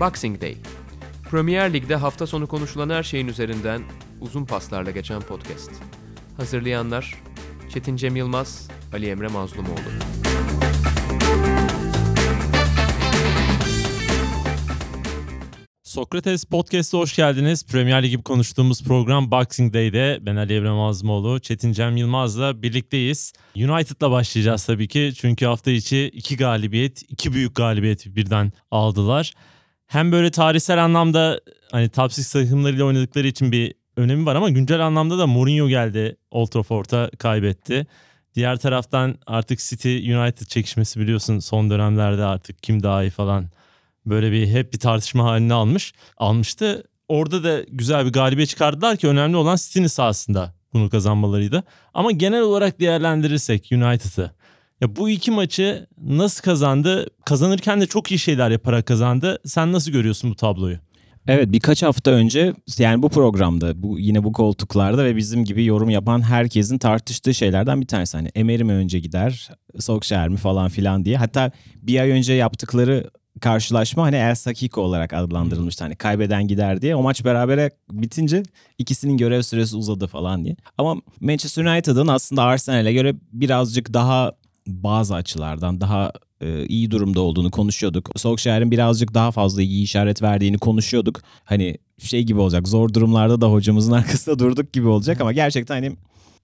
Boxing Day. Premier Lig'de hafta sonu konuşulan her şeyin üzerinden uzun paslarla geçen podcast. Hazırlayanlar Çetin Cem Yılmaz, Ali Emre Mazlumoğlu. Sokrates Podcast'a hoş geldiniz. Premier Ligi konuştuğumuz program Boxing Day'de ben Ali Evren Azmoğlu, Çetin Cem Yılmaz'la birlikteyiz. United'la başlayacağız tabii ki. Çünkü hafta içi iki galibiyet, iki büyük galibiyet birden aldılar. Hem böyle tarihsel anlamda hani top 6 takımlarıyla oynadıkları için bir önemi var ama güncel anlamda da Mourinho geldi Old Trafford'a kaybetti. Diğer taraftan artık City United çekişmesi biliyorsun son dönemlerde artık kim daha iyi falan böyle bir hep bir tartışma haline almış. Almıştı. Orada da güzel bir galibiyet çıkardılar ki önemli olan City'nin sahasında bunu kazanmalarıydı. Ama genel olarak değerlendirirsek United'ı ya bu iki maçı nasıl kazandı? Kazanırken de çok iyi şeyler yaparak kazandı. Sen nasıl görüyorsun bu tabloyu? Evet birkaç hafta önce yani bu programda bu yine bu koltuklarda ve bizim gibi yorum yapan herkesin tartıştığı şeylerden bir tanesi. Hani Emery mi önce gider, Solskjaer mi falan filan diye. Hatta bir ay önce yaptıkları karşılaşma hani El Sakiko olarak adlandırılmıştı. Hani kaybeden gider diye. O maç berabere bitince ikisinin görev süresi uzadı falan diye. Ama Manchester United'ın aslında Arsenal'e göre birazcık daha bazı açılardan daha e, iyi durumda olduğunu konuşuyorduk. Solskjaer'in birazcık daha fazla iyi işaret verdiğini konuşuyorduk. Hani şey gibi olacak zor durumlarda da hocamızın arkasında durduk gibi olacak ama gerçekten hani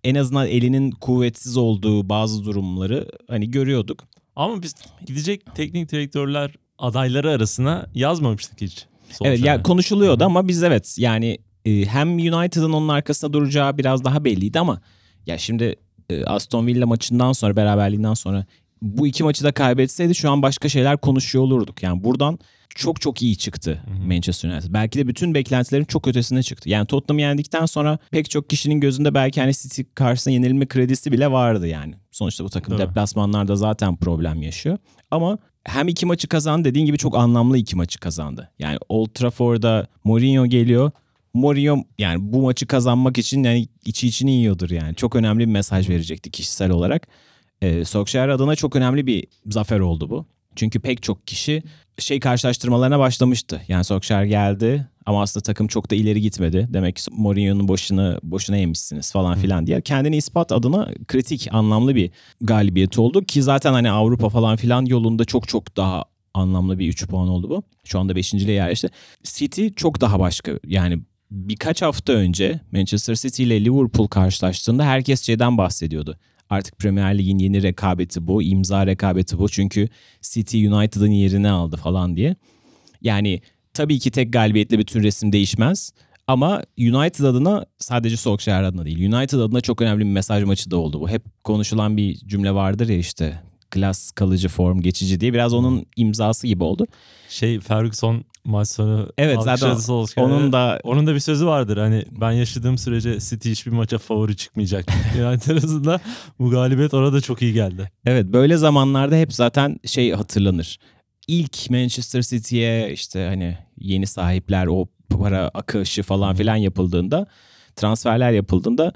en azından elinin kuvvetsiz olduğu bazı durumları hani görüyorduk. Ama biz gidecek teknik direktörler adayları arasına yazmamıştık hiç. Evet ya yani konuşuluyordu ama biz evet yani e, hem United'ın onun arkasında duracağı biraz daha belliydi ama ya şimdi Aston Villa maçından sonra beraberliğinden sonra bu iki maçı da kaybetseydi şu an başka şeyler konuşuyor olurduk. Yani buradan çok çok iyi çıktı Hı-hı. Manchester United. Belki de bütün beklentilerin çok ötesine çıktı. Yani Tottenham yendikten sonra pek çok kişinin gözünde belki hani City karşısında yenilme kredisi bile vardı yani. Sonuçta bu takım Değil deplasmanlarda zaten problem yaşıyor. Ama hem iki maçı kazandı dediğin gibi çok anlamlı iki maçı kazandı. Yani Old Trafford'da Mourinho geliyor. Mourinho yani bu maçı kazanmak için yani içi içini yiyordur yani. Çok önemli bir mesaj verecekti kişisel olarak. Ee, Solskjaer adına çok önemli bir zafer oldu bu. Çünkü pek çok kişi şey karşılaştırmalarına başlamıştı. Yani Solskjaer geldi ama aslında takım çok da ileri gitmedi. Demek ki Mourinho'nun boşuna boşuna yemişsiniz falan filan diye. Kendini ispat adına kritik, anlamlı bir galibiyet oldu ki zaten hani Avrupa falan filan yolunda çok çok daha anlamlı bir 3 puan oldu bu. Şu anda 5.liğe yerleşti. City çok daha başka. Yani birkaç hafta önce Manchester City ile Liverpool karşılaştığında herkes şeyden bahsediyordu. Artık Premier Lig'in yeni rekabeti bu, imza rekabeti bu. Çünkü City United'ın yerini aldı falan diye. Yani tabii ki tek galibiyetle bütün resim değişmez. Ama United adına sadece Solskjaer adına değil. United adına çok önemli bir mesaj maçı da oldu bu. Hep konuşulan bir cümle vardır ya işte klas kalıcı form geçici diye biraz onun imzası gibi oldu. Şey Ferguson maç sonu Evet zaten onun da onun da bir sözü vardır. Hani ben yaşadığım sürece City hiçbir maça favori çıkmayacak. yani arasında bu galibiyet orada çok iyi geldi. Evet böyle zamanlarda hep zaten şey hatırlanır. İlk Manchester City'ye işte hani yeni sahipler o para akışı falan filan yapıldığında transferler yapıldığında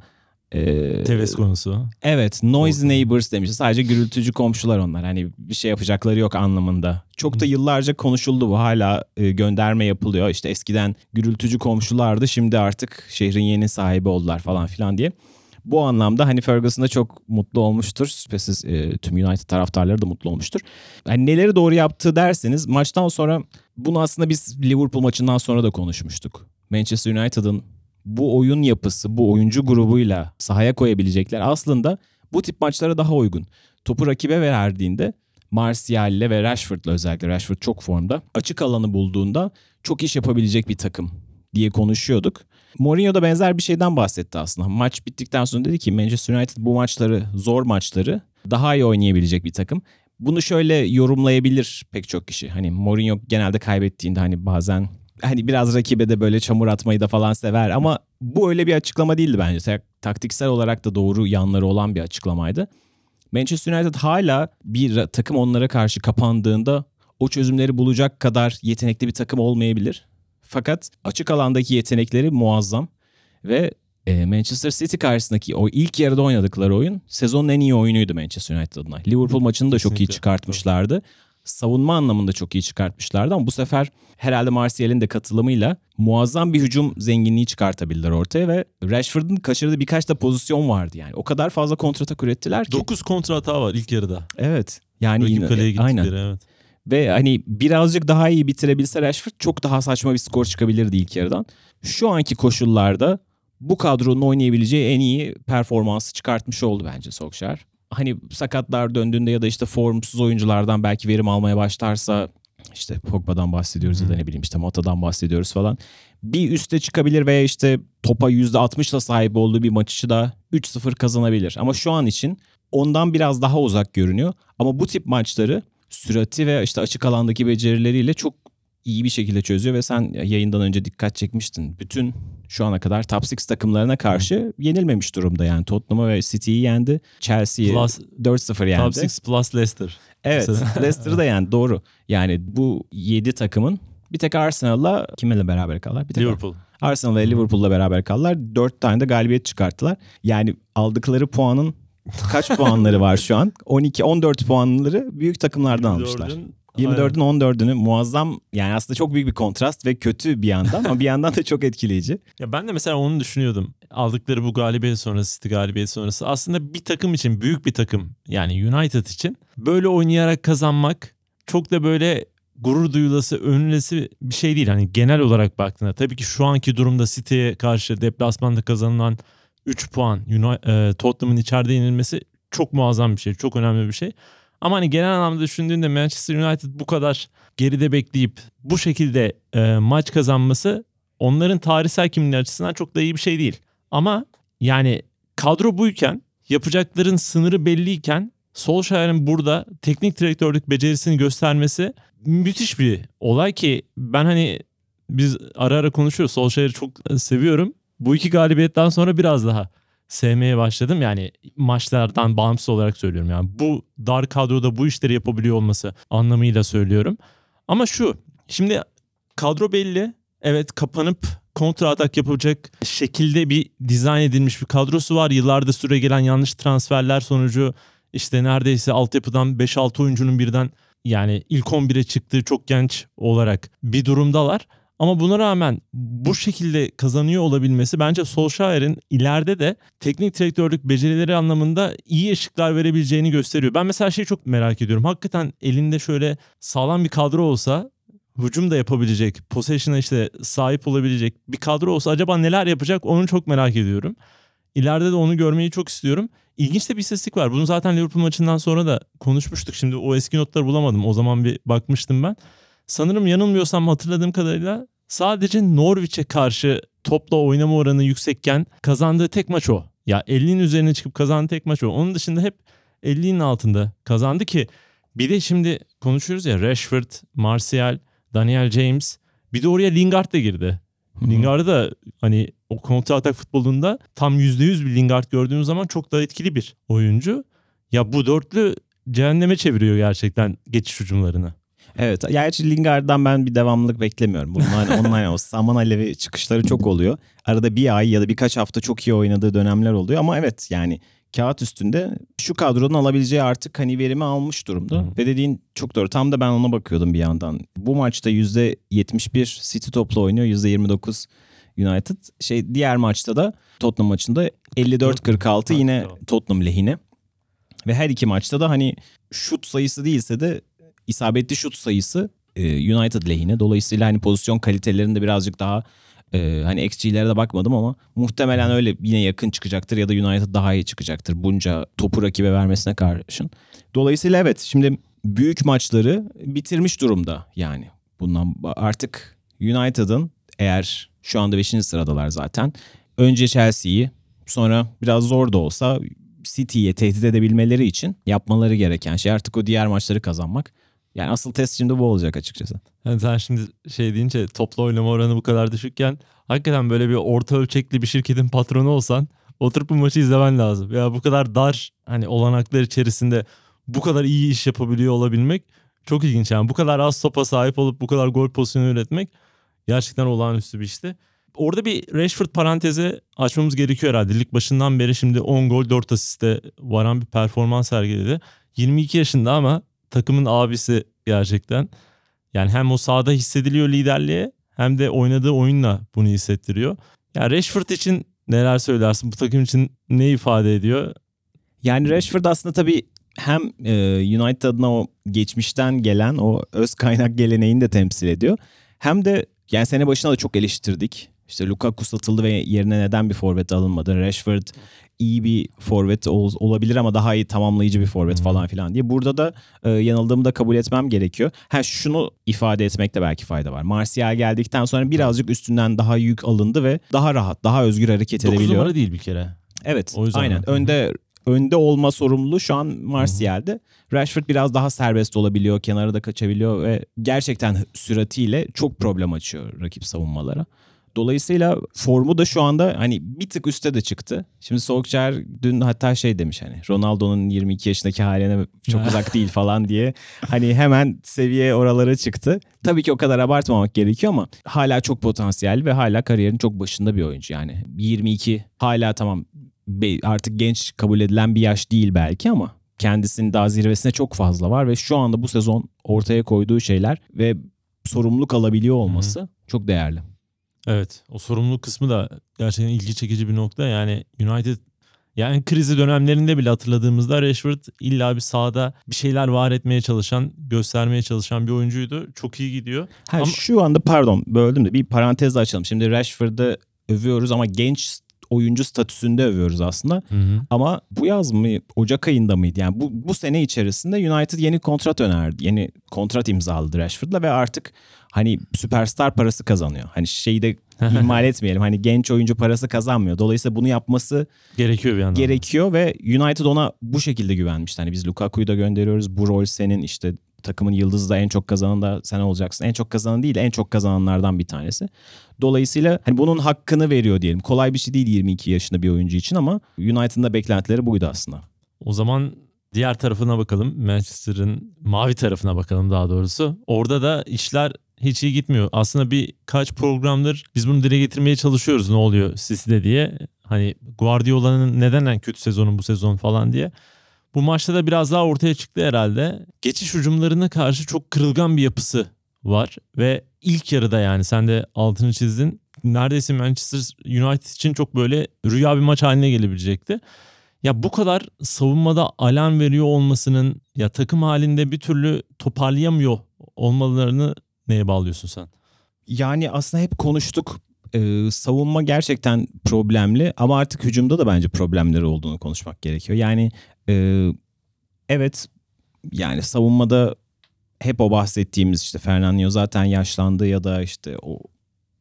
ee, Tevez konusu. Evet noisy neighbors demiş. Sadece gürültücü komşular onlar. Hani bir şey yapacakları yok anlamında. Çok da yıllarca konuşuldu bu. Hala e, gönderme yapılıyor. İşte eskiden gürültücü komşulardı. Şimdi artık şehrin yeni sahibi oldular falan filan diye. Bu anlamda hani Ferguson da çok mutlu olmuştur. Şüphesiz e, tüm United taraftarları da mutlu olmuştur. Hani neleri doğru yaptı derseniz maçtan sonra bunu aslında biz Liverpool maçından sonra da konuşmuştuk. Manchester United'ın bu oyun yapısı, bu oyuncu grubuyla sahaya koyabilecekler aslında bu tip maçlara daha uygun. Topu rakibe verdiğinde Martial'le ve Rashford'la özellikle Rashford çok formda açık alanı bulduğunda çok iş yapabilecek bir takım diye konuşuyorduk. Mourinho da benzer bir şeyden bahsetti aslında. Maç bittikten sonra dedi ki Manchester United bu maçları, zor maçları daha iyi oynayabilecek bir takım. Bunu şöyle yorumlayabilir pek çok kişi. Hani Mourinho genelde kaybettiğinde hani bazen hani biraz rakibe de böyle çamur atmayı da falan sever ama bu öyle bir açıklama değildi bence. Taktiksel olarak da doğru yanları olan bir açıklamaydı. Manchester United hala bir takım onlara karşı kapandığında o çözümleri bulacak kadar yetenekli bir takım olmayabilir. Fakat açık alandaki yetenekleri muazzam ve e, Manchester City karşısındaki o ilk yarıda oynadıkları oyun sezonun en iyi oyunuydu Manchester United adına. Liverpool maçını da çok iyi çıkartmışlardı. Savunma anlamında çok iyi çıkartmışlardı ama bu sefer herhalde Martial'in de katılımıyla muazzam bir hücum zenginliği çıkartabildiler ortaya ve Rashford'un kaçırdığı birkaç da pozisyon vardı yani. O kadar fazla kontratak ürettiler ki. 9 kontra hata var ilk yarıda. Evet. Yani Rakip yine- kaleye aynen. evet. Ve hani birazcık daha iyi bitirebilse Rashford çok daha saçma bir skor çıkabilirdi ilk yarıdan. Şu anki koşullarda bu kadronun oynayabileceği en iyi performansı çıkartmış oldu bence Solskjaer. Hani sakatlar döndüğünde ya da işte formsuz oyunculardan belki verim almaya başlarsa işte Pogba'dan bahsediyoruz ya da ne bileyim işte Mata'dan bahsediyoruz falan. Bir üste çıkabilir veya işte topa %60'la sahip olduğu bir maçı da 3-0 kazanabilir. Ama şu an için ondan biraz daha uzak görünüyor. Ama bu tip maçları sürati ve işte açık alandaki becerileriyle çok iyi bir şekilde çözüyor ve sen yayından önce dikkat çekmiştin. Bütün şu ana kadar top 6 takımlarına karşı yenilmemiş durumda yani. Tottenham'ı ve City'yi yendi. Chelsea'yi Plus 4-0 yendi. top 6 plus Leicester. Evet. Leicester'ı da yani doğru. Yani bu 7 takımın bir tek Arsenal'la kiminle beraber kaldılar? Bir tek Liverpool. Arsenal ve Liverpool'la beraber kaldılar. 4 tane de galibiyet çıkarttılar. Yani aldıkları puanın kaç puanları var şu an? 12 14 puanları büyük takımlardan almışlar. 24'ün 24'ün 14'ünü muazzam yani aslında çok büyük bir kontrast ve kötü bir yandan ama bir yandan da çok etkileyici. Ya ben de mesela onu düşünüyordum. Aldıkları bu galibiyet sonrası, City galibiyet sonrası aslında bir takım için, büyük bir takım yani United için böyle oynayarak kazanmak çok da böyle gurur duyulası, övünülesi bir şey değil. Hani genel olarak baktığında tabii ki şu anki durumda City'ye karşı deplasmanda kazanılan 3 puan e, Tottenham'ın içeride yenilmesi çok muazzam bir şey, çok önemli bir şey. Ama hani genel anlamda düşündüğünde Manchester United bu kadar geride bekleyip bu şekilde e, maç kazanması onların tarihsel kimliği açısından çok da iyi bir şey değil. Ama yani kadro buyken yapacakların sınırı belliyken Solskjaer'in burada teknik direktörlük becerisini göstermesi müthiş bir olay ki ben hani biz ara ara konuşuyoruz. Solskjaer'i çok seviyorum. Bu iki galibiyetten sonra biraz daha sevmeye başladım. Yani maçlardan bağımsız olarak söylüyorum. Yani bu dar kadroda bu işleri yapabiliyor olması anlamıyla söylüyorum. Ama şu şimdi kadro belli. Evet kapanıp kontra atak yapacak şekilde bir dizayn edilmiş bir kadrosu var. Yıllarda süre gelen yanlış transferler sonucu işte neredeyse altyapıdan 5-6 oyuncunun birden yani ilk 11'e çıktığı çok genç olarak bir durumdalar. Ama buna rağmen bu şekilde kazanıyor olabilmesi bence Solskjaer'in ileride de teknik direktörlük becerileri anlamında iyi ışıklar verebileceğini gösteriyor. Ben mesela şeyi çok merak ediyorum. Hakikaten elinde şöyle sağlam bir kadro olsa hücum da yapabilecek, possession'a işte sahip olabilecek bir kadro olsa acaba neler yapacak onu çok merak ediyorum. İleride de onu görmeyi çok istiyorum. İlginç de bir istatistik var. Bunu zaten Liverpool maçından sonra da konuşmuştuk. Şimdi o eski notları bulamadım. O zaman bir bakmıştım ben. Sanırım yanılmıyorsam hatırladığım kadarıyla sadece Norwich'e karşı topla oynama oranı yüksekken kazandığı tek maç o. Ya 50'nin üzerine çıkıp kazandığı tek maç o. Onun dışında hep 50'nin altında kazandı ki bir de şimdi konuşuyoruz ya Rashford, Martial, Daniel James bir de oraya Lingard da girdi. Lingard'ı da hani o kontra atak futbolunda tam %100 bir Lingard gördüğümüz zaman çok daha etkili bir oyuncu. Ya bu dörtlü cehenneme çeviriyor gerçekten geçiş hücumlarını. Evet. Gerçi Lingard'dan ben bir devamlılık beklemiyorum. Bunun hani onun hani o saman alevi çıkışları çok oluyor. Arada bir ay ya da birkaç hafta çok iyi oynadığı dönemler oluyor ama evet yani kağıt üstünde şu kadronun alabileceği artık hani verimi almış durumda. Hı. Ve dediğin çok doğru. Tam da ben ona bakıyordum bir yandan. Bu maçta %71 City topla oynuyor. %29 United. Şey diğer maçta da Tottenham maçında 54-46 yine Tottenham lehine. Ve her iki maçta da hani şut sayısı değilse de isabetli şut sayısı e, United lehine. Dolayısıyla hani pozisyon kalitelerinde birazcık daha e, hani XG'lere de bakmadım ama muhtemelen öyle yine yakın çıkacaktır ya da United daha iyi çıkacaktır bunca topu rakibe vermesine karşın. Dolayısıyla evet şimdi büyük maçları bitirmiş durumda yani. Bundan artık United'ın eğer şu anda 5. sıradalar zaten. Önce Chelsea'yi sonra biraz zor da olsa City'ye tehdit edebilmeleri için yapmaları gereken şey artık o diğer maçları kazanmak. Yani asıl test şimdi bu olacak açıkçası. Yani sen şimdi şey deyince toplu oynama oranı bu kadar düşükken hakikaten böyle bir orta ölçekli bir şirketin patronu olsan oturup bu maçı izlemen lazım. Ya bu kadar dar hani olanaklar içerisinde bu kadar iyi iş yapabiliyor olabilmek çok ilginç. Yani bu kadar az topa sahip olup bu kadar gol pozisyonu üretmek gerçekten olağanüstü bir işti. Orada bir Rashford parantezi açmamız gerekiyor herhalde. Lig başından beri şimdi 10 gol 4 asiste varan bir performans sergiledi. 22 yaşında ama takımın abisi gerçekten. Yani hem o sahada hissediliyor liderliğe hem de oynadığı oyunla bunu hissettiriyor. Ya Rashford için neler söylersin? Bu takım için ne ifade ediyor? Yani Rashford aslında tabii hem e, United adına o geçmişten gelen o öz kaynak geleneğini de temsil ediyor. Hem de yani sene başına da çok eleştirdik. İşte Lukaku satıldı ve yerine neden bir forvet alınmadı? Rashford iyi bir forvet ol, olabilir ama daha iyi tamamlayıcı bir forvet falan filan diye. Burada da e, yanıldığımı da kabul etmem gerekiyor. Ha şunu ifade etmekte belki fayda var. Martial geldikten sonra birazcık üstünden daha yük alındı ve daha rahat, daha özgür hareket 9 edebiliyor. numara değil bir kere. Evet. O yüzden aynen. mi? Önde önde olma sorumluluğu şu an Martial'de. Rashford biraz daha serbest olabiliyor, kenara da kaçabiliyor ve gerçekten süratiyle çok problem açıyor rakip savunmalara. Dolayısıyla formu da şu anda hani bir tık üste de çıktı. Şimdi Solskjaer dün hatta şey demiş hani Ronaldo'nun 22 yaşındaki haline çok uzak değil falan diye. Hani hemen seviye oralara çıktı. Tabii ki o kadar abartmamak gerekiyor ama hala çok potansiyel ve hala kariyerin çok başında bir oyuncu yani. 22 hala tamam artık genç kabul edilen bir yaş değil belki ama kendisinin daha zirvesine çok fazla var ve şu anda bu sezon ortaya koyduğu şeyler ve sorumluluk alabiliyor olması çok değerli. Evet o sorumluluk kısmı da gerçekten ilgi çekici bir nokta. Yani United yani krizi dönemlerinde bile hatırladığımızda Rashford illa bir sahada bir şeyler var etmeye çalışan, göstermeye çalışan bir oyuncuydu. Çok iyi gidiyor. Ha, Ama- Şu anda pardon böldüm de bir parantez açalım. Şimdi Rashford'ı övüyoruz ama genç oyuncu statüsünde övüyoruz aslında. Ama bu yaz mı Ocak ayında mıydı? Yani bu, bu sene içerisinde United yeni kontrat önerdi. Yeni kontrat imzaladı Rashford'la ve artık hani süperstar parası kazanıyor. Hani şeyi de ihmal etmeyelim. Hani genç oyuncu parası kazanmıyor. Dolayısıyla bunu yapması Gerekiyor bir yandan. gerekiyor ve United ona bu şekilde güvenmişti. Hani biz Lukaku'yu da gönderiyoruz. Bu rol senin işte takımın yıldızı da en çok kazanan da sen olacaksın. En çok kazanan değil de en çok kazananlardan bir tanesi. Dolayısıyla hani bunun hakkını veriyor diyelim. Kolay bir şey değil 22 yaşında bir oyuncu için ama United'ın da beklentileri buydu aslında. O zaman diğer tarafına bakalım. Manchester'ın mavi tarafına bakalım daha doğrusu. Orada da işler hiç iyi gitmiyor. Aslında birkaç programdır biz bunu dile getirmeye çalışıyoruz ne oluyor City'de diye. Hani Guardiola'nın neden en kötü sezonu bu sezon falan diye. Bu maçta da biraz daha ortaya çıktı herhalde. Geçiş hücumlarına karşı çok kırılgan bir yapısı var ve ilk yarıda yani sen de altını çizdin. Neredeyse Manchester United için çok böyle rüya bir maç haline gelebilecekti. Ya bu kadar savunmada alarm veriyor olmasının ya takım halinde bir türlü toparlayamıyor olmalarını neye bağlıyorsun sen? Yani aslında hep konuştuk. Ee, savunma gerçekten problemli ama artık hücumda da bence problemleri olduğunu konuşmak gerekiyor. Yani e, evet yani savunmada hep o bahsettiğimiz işte Fernandinho zaten yaşlandı ya da işte o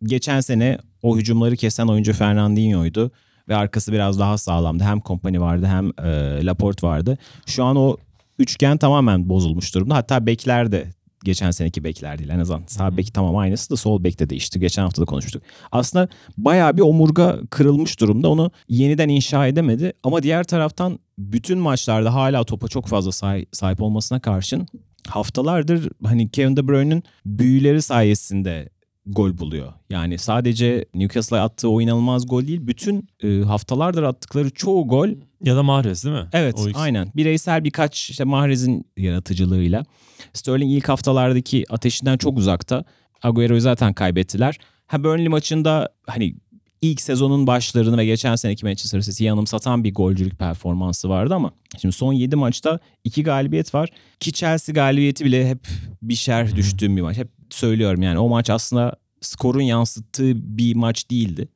geçen sene o hücumları kesen oyuncu Fernandinho'ydu ve arkası biraz daha sağlamdı. Hem Kompany vardı hem e, Laporte vardı. Şu an o üçgen tamamen bozulmuş durumda. Hatta bekler de geçen seneki bekler değil en azından. Sağ bek tamam aynısı da sol bek de değişti. Geçen hafta da konuşmuştuk. Aslında bayağı bir omurga kırılmış durumda. Onu yeniden inşa edemedi. Ama diğer taraftan bütün maçlarda hala topa çok fazla sahip olmasına karşın haftalardır hani Kevin De Bruyne'in büyüleri sayesinde gol buluyor. Yani sadece Newcastle'a attığı o inanılmaz gol değil. Bütün e, haftalardır attıkları çoğu gol Ya da Mahrez değil mi? Evet O ikisi. aynen. Bireysel birkaç işte Mahrez'in yaratıcılığıyla. Sterling ilk haftalardaki ateşinden çok uzakta. Agüero'yu zaten kaybettiler. Ha Burnley maçında hani ilk sezonun başlarını ve geçen seneki Manchester City'yi anımsatan bir golcülük performansı vardı ama şimdi son 7 maçta 2 galibiyet var. Ki Chelsea galibiyeti bile hep bir şerh düştüğüm bir maç. Hep söylüyorum yani o maç aslında skorun yansıttığı bir maç değildi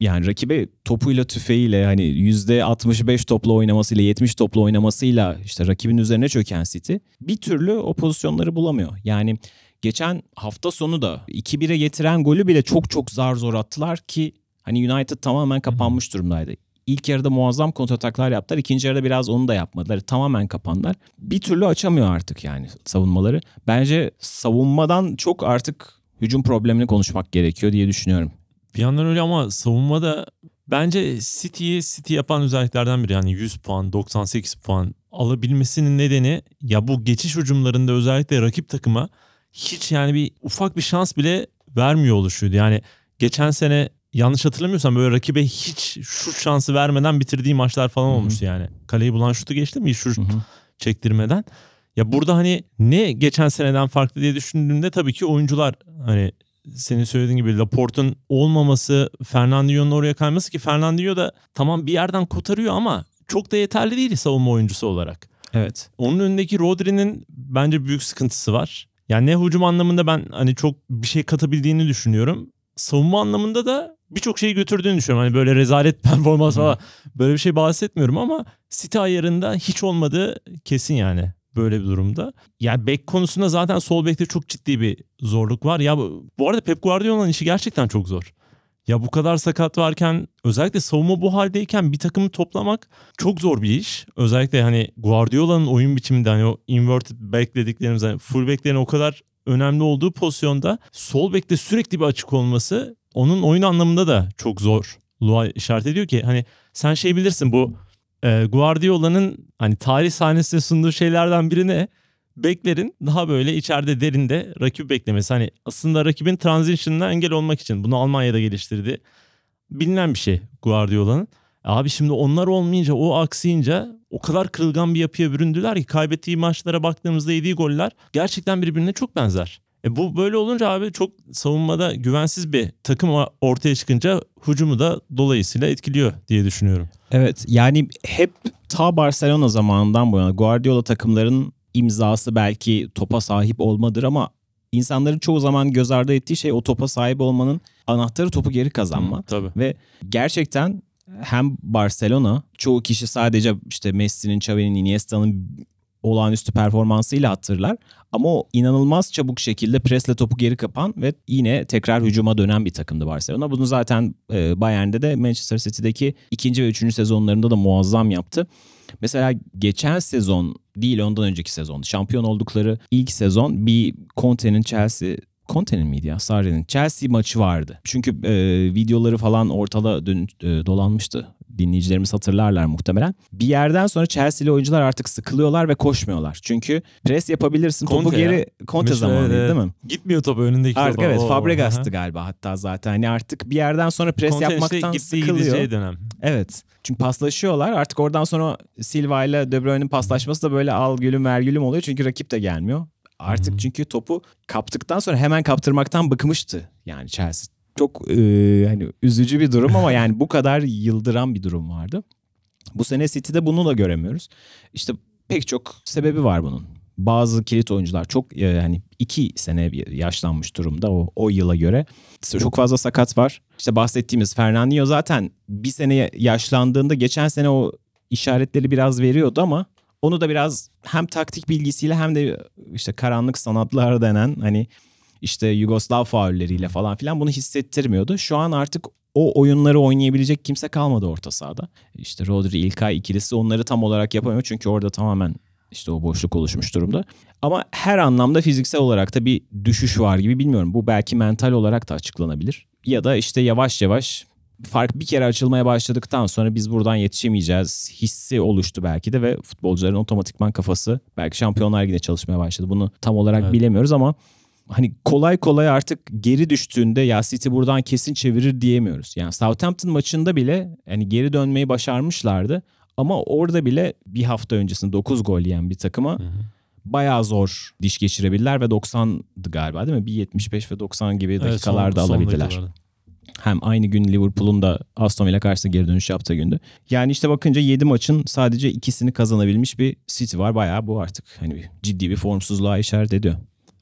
yani rakibe topuyla tüfeğiyle hani %65 topla oynamasıyla 70 topla oynamasıyla işte rakibin üzerine çöken City bir türlü o pozisyonları bulamıyor. Yani geçen hafta sonu da 2-1'e getiren golü bile çok çok zar zor attılar ki hani United tamamen kapanmış durumdaydı. İlk yarıda muazzam kontrataklar yaptılar. İkinci yarıda biraz onu da yapmadılar. Tamamen kapandılar. Bir türlü açamıyor artık yani savunmaları. Bence savunmadan çok artık hücum problemini konuşmak gerekiyor diye düşünüyorum. Bir yandan öyle ama savunmada bence City'yi City yapan özelliklerden biri. Yani 100 puan, 98 puan alabilmesinin nedeni ya bu geçiş hücumlarında özellikle rakip takıma hiç yani bir ufak bir şans bile vermiyor oluşuyordu. Yani geçen sene yanlış hatırlamıyorsam böyle rakibe hiç şut şansı vermeden bitirdiği maçlar falan Hı hı. olmuştu yani. Kaleyi bulan şutu geçti mi? Şut Hı hı. çektirmeden. Ya burada hani ne geçen seneden farklı diye düşündüğümde tabii ki oyuncular hani senin söylediğin gibi Laporte'un olmaması, Fernandinho'nun oraya kayması ki Fernandinho da tamam bir yerden kotarıyor ama çok da yeterli değil savunma oyuncusu olarak. Evet. Onun önündeki Rodri'nin bence büyük sıkıntısı var. Yani ne hücum anlamında ben hani çok bir şey katabildiğini düşünüyorum. Savunma anlamında da birçok şeyi götürdüğünü düşünüyorum. Hani böyle rezalet performans falan böyle bir şey bahsetmiyorum ama City ayarında hiç olmadığı kesin yani böyle bir durumda. Yani bek konusunda zaten sol bekte çok ciddi bir zorluk var. Ya bu, arada Pep Guardiola'nın işi gerçekten çok zor. Ya bu kadar sakat varken özellikle savunma bu haldeyken bir takımı toplamak çok zor bir iş. Özellikle hani Guardiola'nın oyun biçiminde hani o inverted back dediklerimiz hani full o kadar önemli olduğu pozisyonda sol bekte sürekli bir açık olması onun oyun anlamında da çok zor. Lua işaret ediyor ki hani sen şey bilirsin bu e, Guardiola'nın hani tarih sahnesinde sunduğu şeylerden birine beklerin daha böyle içeride derinde rakip beklemesi. Hani aslında rakibin transition'ına engel olmak için bunu Almanya'da geliştirdi. Bilinen bir şey Guardiola'nın. Abi şimdi onlar olmayınca o aksayınca o kadar kırılgan bir yapıya büründüler ki kaybettiği maçlara baktığımızda yediği goller gerçekten birbirine çok benzer. E bu böyle olunca abi çok savunmada güvensiz bir takım ortaya çıkınca hücumu da dolayısıyla etkiliyor diye düşünüyorum. Evet yani hep ta Barcelona zamanından bu yana Guardiola takımların imzası belki topa sahip olmadır ama insanların çoğu zaman göz ardı ettiği şey o topa sahip olmanın anahtarı topu geri kazanma. Hı, tabii. Ve gerçekten hem Barcelona çoğu kişi sadece işte Messi'nin, Xavi'nin, Iniesta'nın olağanüstü performansıyla hatırlar. Ama o inanılmaz çabuk şekilde presle topu geri kapan ve yine tekrar hücuma dönen bir takımdı Barcelona. Bunu zaten e, Bayern'de de Manchester City'deki ikinci ve üçüncü sezonlarında da muazzam yaptı. Mesela geçen sezon değil ondan önceki sezon şampiyon oldukları ilk sezon bir Conte'nin Chelsea Conte'nin miydi ya? Sarri'nin. Chelsea maçı vardı. Çünkü e, videoları falan ortada dön, e, dolanmıştı. Dinleyicilerimiz hatırlarlar muhtemelen. Bir yerden sonra Chelsea'li oyuncular artık sıkılıyorlar ve koşmuyorlar. Çünkü pres yapabilirsin. Conte topu ya. geri Conte Mesela, zamanıydı evet. değil mi? Gitmiyor top önündeki Artık topa. evet O- Fabregas'tı galiba hatta zaten. Hani artık bir yerden sonra pres işte yapmaktan gittiği sıkılıyor. dönem. Evet. Çünkü paslaşıyorlar. Artık oradan sonra Silva ile De Bruyne'in paslaşması da böyle al gülüm ver gülüm oluyor. Çünkü rakip de gelmiyor. Artık hı. çünkü topu kaptıktan sonra hemen kaptırmaktan bıkmıştı. Yani Chelsea. Çok e, hani üzücü bir durum ama yani bu kadar yıldıran bir durum vardı. Bu sene City'de bunu da göremiyoruz. İşte pek çok sebebi var bunun. Bazı kilit oyuncular çok e, yani iki sene yaşlanmış durumda o, o yıla göre. Çok fazla sakat var. İşte bahsettiğimiz Fernandinho zaten bir sene yaşlandığında geçen sene o işaretleri biraz veriyordu ama onu da biraz hem taktik bilgisiyle hem de işte karanlık sanatlar denen hani işte Yugoslav faulleriyle falan filan bunu hissettirmiyordu. Şu an artık o oyunları oynayabilecek kimse kalmadı orta sahada. İşte Rodri, İlkay ikilisi onları tam olarak yapamıyor çünkü orada tamamen işte o boşluk oluşmuş durumda. Ama her anlamda fiziksel olarak da bir düşüş var gibi bilmiyorum. Bu belki mental olarak da açıklanabilir. Ya da işte yavaş yavaş fark bir kere açılmaya başladıktan sonra biz buradan yetişemeyeceğiz hissi oluştu belki de ve futbolcuların otomatikman kafası belki Şampiyonlar Ligi'nde çalışmaya başladı. Bunu tam olarak Evet. bilemiyoruz ama hani kolay kolay artık geri düştüğünde ya City buradan kesin çevirir diyemiyoruz. Yani Southampton maçında bile hani geri dönmeyi başarmışlardı ama orada bile bir hafta öncesinde 9 gol yiyen bir takıma Hı hı. bayağı zor diş geçirebilirler ve 90'dı galiba değil mi? Bir 75 ve 90 gibi Evet, son- dakikalarda son alabildiler. dakikalarda. Hem aynı gün Liverpool'un da Aston Villa karşısında geri dönüş yaptığı gündü. Yani işte bakınca 7 maçın sadece ikisini kazanabilmiş bir City var. Bayağı bu artık hani ciddi bir formsuzluğa işaret ediyor.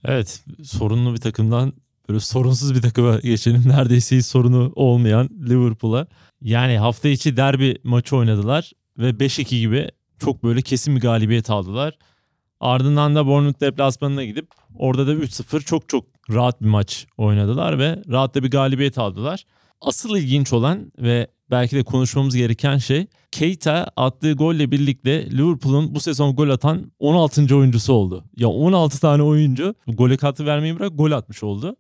Evet sorunlu bir takımdan böyle sorunsuz bir takıma geçelim. Neredeyse hiç sorunu olmayan Liverpool'a. Yani hafta içi derbi maçı oynadılar ve 5-2 gibi çok böyle kesin bir galibiyet aldılar. Ardından da Bournemouth deplasmanına gidip orada da 3-0 çok çok rahat bir maç oynadılar ve rahat da bir galibiyet aldılar. Asıl ilginç olan ve belki de konuşmamız gereken şey Keita attığı golle birlikte Liverpool'un bu sezon gol atan 16. oyuncusu oldu. Ya 16 tane oyuncu gole katkı vermeyi bırak gol atmış oldu.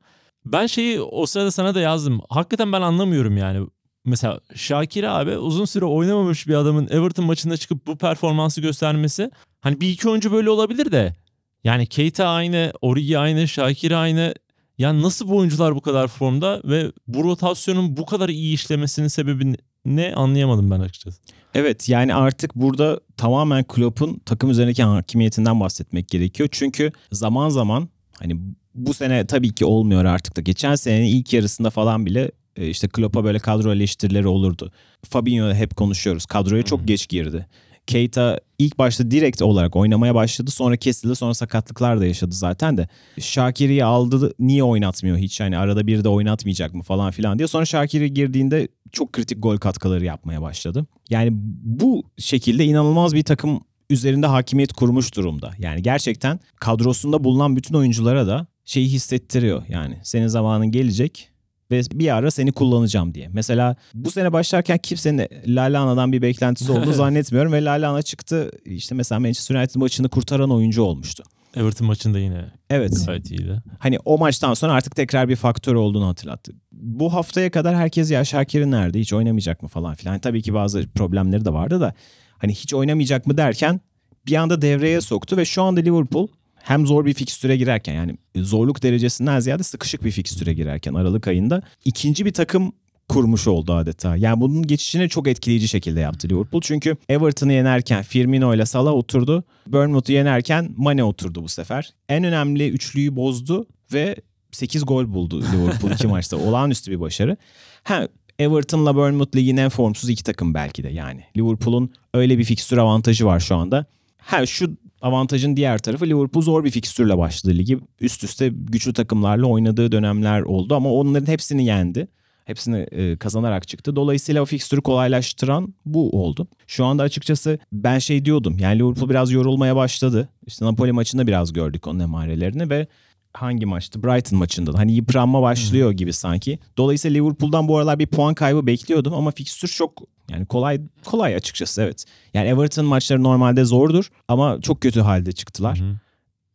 Ben şeyi o sırada sana da yazdım. Hakikaten ben anlamıyorum yani. Mesela Şakir abi uzun süre oynamamış bir adamın Everton maçında çıkıp bu performansı göstermesi. Hani bir iki oyuncu böyle olabilir de. Yani Keita aynı, Origi aynı, Şakir aynı. Yani nasıl bu oyuncular bu kadar formda ve bu rotasyonun bu kadar iyi işlemesinin sebebi ne anlayamadım ben açıkçası. Evet yani artık burada tamamen Klopp'un takım üzerindeki hakimiyetinden bahsetmek gerekiyor. Çünkü zaman zaman hani bu sene tabii ki olmuyor artık da. Geçen senenin ilk yarısında falan bile e, işte Klopp'a böyle kadro eleştirileri olurdu. Fabinho'da hep konuşuyoruz. Kadroya çok geç girdi. Keita ilk başta direkt olarak oynamaya başladı. Sonra kesildi. Sonra sakatlıklar da yaşadı zaten de. Şakir'i aldı. Niye oynatmıyor hiç? Hani arada bir de oynatmayacak mı falan filan diye. Sonra Şakir'i girdiğinde çok kritik gol katkıları yapmaya başladı. Yani bu şekilde inanılmaz bir takım üzerinde hakimiyet kurmuş durumda. Yani gerçekten kadrosunda bulunan bütün oyunculara da şeyi hissettiriyor. Yani senin zamanın gelecek ve bir ara seni kullanacağım diye. Mesela bu sene başlarken kimsenin Lalana'dan bir beklentisi olduğunu zannetmiyorum ve Lalana çıktı işte mesela Manchester United maçını kurtaran oyuncu olmuştu. Everton maçında yine Evet. gayet iyiydi. Hani o maçtan sonra artık tekrar bir faktör olduğunu hatırlattı. Bu haftaya kadar herkes ya Şakir'in nerede hiç oynamayacak mı falan filan. Tabii ki bazı problemleri de vardı da hani hiç oynamayacak mı derken bir anda devreye soktu ve şu anda Liverpool hem zor bir fikstüre girerken yani zorluk derecesinden ziyade sıkışık bir fikstüre girerken Aralık ayında ikinci bir takım kurmuş oldu adeta. Yani bunun geçişini çok etkileyici şekilde yaptı Liverpool. Çünkü Everton'ı yenerken Firmino ile Salah oturdu. Bournemouth'u yenerken Mane oturdu bu sefer. En önemli üçlüyü bozdu ve 8 gol buldu Liverpool iki maçta. Olağanüstü bir başarı. Ha Everton'la Bournemouth ligin en formsuz iki takım belki de yani. Liverpool'un öyle bir fikstür avantajı var şu anda. Ha şu avantajın diğer tarafı Liverpool zor bir fikstürle başladı ligi. Üst üste güçlü takımlarla oynadığı dönemler oldu ama onların hepsini yendi. Hepsini e, kazanarak çıktı. Dolayısıyla o fikstürü kolaylaştıran bu oldu. Şu anda açıkçası ben şey diyordum. Yani Liverpool biraz yorulmaya başladı. İşte Napoli maçında biraz gördük onun emarelerini ve hangi maçtı? Brighton maçında da. Hani yıpranma başlıyor gibi sanki. Dolayısıyla Liverpool'dan bu aralar bir puan kaybı bekliyordum ama fikstür çok yani kolay kolay açıkçası evet. Yani Everton maçları normalde zordur ama çok kötü halde çıktılar. Hı.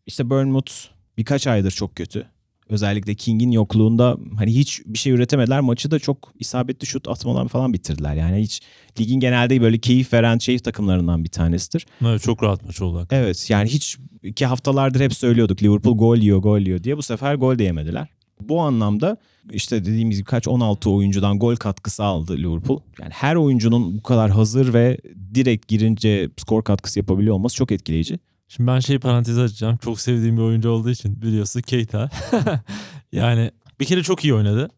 İşte Bournemouth birkaç aydır çok kötü. Özellikle King'in yokluğunda hani hiç bir şey üretemediler. Maçı da çok isabetli şut atmalar falan bitirdiler. Yani hiç ligin genelde böyle keyif veren şey takımlarından bir tanesidir. Evet, çok rahat maç oldu. Evet yani hiç iki haftalardır hep söylüyorduk Liverpool gol yiyor gol yiyor diye. Bu sefer gol de yemediler. Bu anlamda işte dediğimiz gibi kaç 16 oyuncudan gol katkısı aldı Liverpool. Yani her oyuncunun bu kadar hazır ve direkt girince skor katkısı yapabiliyor olması çok etkileyici. Şimdi ben şey parantezi açacağım. Çok sevdiğim bir oyuncu olduğu için biliyorsun Keita. yani bir kere çok iyi oynadı.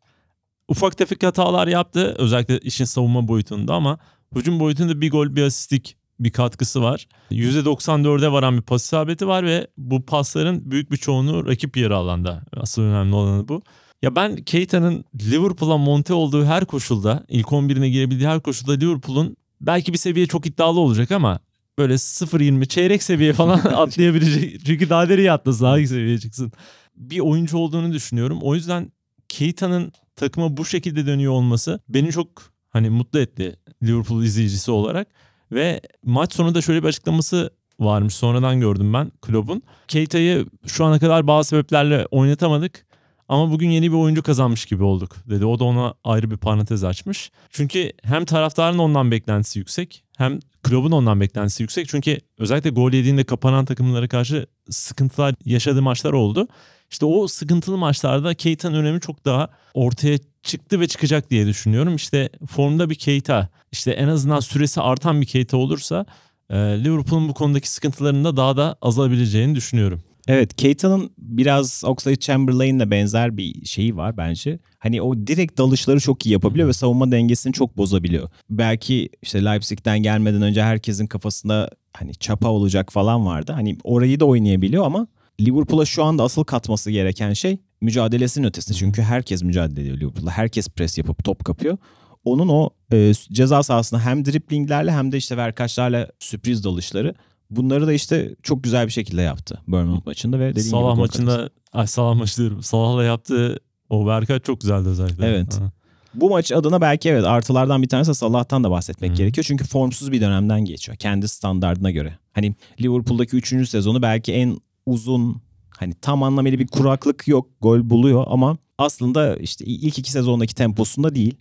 Ufak tefek hatalar yaptı. Özellikle işin savunma boyutunda ama hücum boyutunda bir gol bir asistlik bir katkısı var. %94'e varan bir pas isabeti var ve bu pasların büyük bir çoğunluğu rakip yarı alanda. Asıl önemli olanı bu. Ya ben Keita'nın Liverpool'a monte olduğu her koşulda, ilk 11'ine girebildiği her koşulda Liverpool'un belki bir seviye çok iddialı olacak ama böyle 0-20 çeyrek seviye falan atlayabilecek. Çünkü daha nereye atlasın hangi seviyeye çıksın. Bir oyuncu olduğunu düşünüyorum. O yüzden Keita'nın takıma bu şekilde dönüyor olması beni çok hani mutlu etti Liverpool izleyicisi olarak. Ve maç sonunda şöyle bir açıklaması varmış. Sonradan gördüm ben Klopp'un. Keita'yı şu ana kadar bazı sebeplerle oynatamadık. Ama bugün yeni bir oyuncu kazanmış gibi olduk dedi. O da ona ayrı bir parantez açmış. Çünkü hem taraftarın ondan beklentisi yüksek hem Klopp'un ondan beklentisi yüksek. Çünkü özellikle gol yediğinde kapanan takımlara karşı sıkıntılar yaşadığı maçlar oldu. İşte o sıkıntılı maçlarda Keita'nın önemi çok daha ortaya çıktı ve çıkacak diye düşünüyorum. İşte formda bir Keita, işte en azından süresi artan bir Keita olursa e, Liverpool'un bu konudaki sıkıntılarının da daha da azalabileceğini düşünüyorum. Evet Keita'nın biraz Oxlade Chamberlain'le benzer bir şeyi var bence. Hani o direkt dalışları çok iyi yapabiliyor ve savunma dengesini çok bozabiliyor. Belki işte Leipzig'ten gelmeden önce herkesin kafasında hani çapa olacak falan vardı. Hani orayı da oynayabiliyor ama Liverpool'a şu anda asıl katması gereken şey mücadelesinin ötesinde. Çünkü herkes mücadele ediyor Liverpool'da. Herkes pres yapıp top kapıyor. Onun o e, ceza sahasında hem driplinglerle hem de işte verkaçlarla sürpriz dalışları bunları da işte çok güzel bir şekilde yaptı Bournemouth maçında ve dediğim Salah gibi maçında, ay Salah maçı diyorum. Salah'la yaptığı o verkaç çok güzeldi özellikle. Evet. Ha. Bu maç adına belki evet artılardan bir tanesi Salah'tan da bahsetmek Hı. gerekiyor. Çünkü formsuz bir dönemden geçiyor. Kendi standardına göre. Hani Liverpool'daki 3. sezonu belki en uzun hani tam anlamıyla bir kuraklık yok. Gol buluyor ama aslında işte ilk iki sezondaki temposunda değil.